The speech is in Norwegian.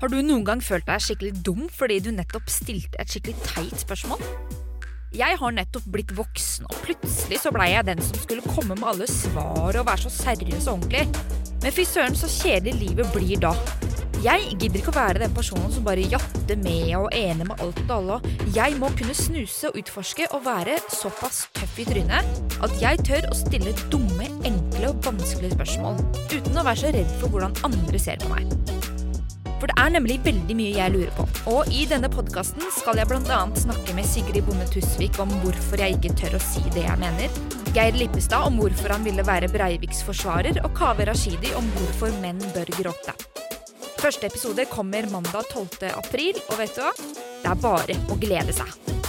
Har du noen gang følt deg skikkelig dum fordi du nettopp stilte et skikkelig teit spørsmål? Jeg har nettopp blitt voksen, og plutselig så blei jeg den som skulle komme med alle svar og være så seriøs og ordentlig. Men fy søren, så kjedelig livet blir da. Jeg gidder ikke å være den personen som bare jatter med og er enig med alt og alle. Jeg må kunne snuse og utforske og være såpass tøff i trynet at jeg tør å stille dumme, enkle og vanskelige spørsmål uten å være så redd for hvordan andre ser på meg. For det er nemlig veldig mye jeg lurer på. Og i denne podkasten skal jeg bl.a. snakke med Sigrid Bonde Tusvik om hvorfor jeg ikke tør å si det jeg mener. Geir Lippestad om hvorfor han ville være Breiviks forsvarer, og Kaveh Rashidi om hvorfor menn bør gråte. Første episode kommer mandag 12. april, og vet du hva? Det er bare å glede seg.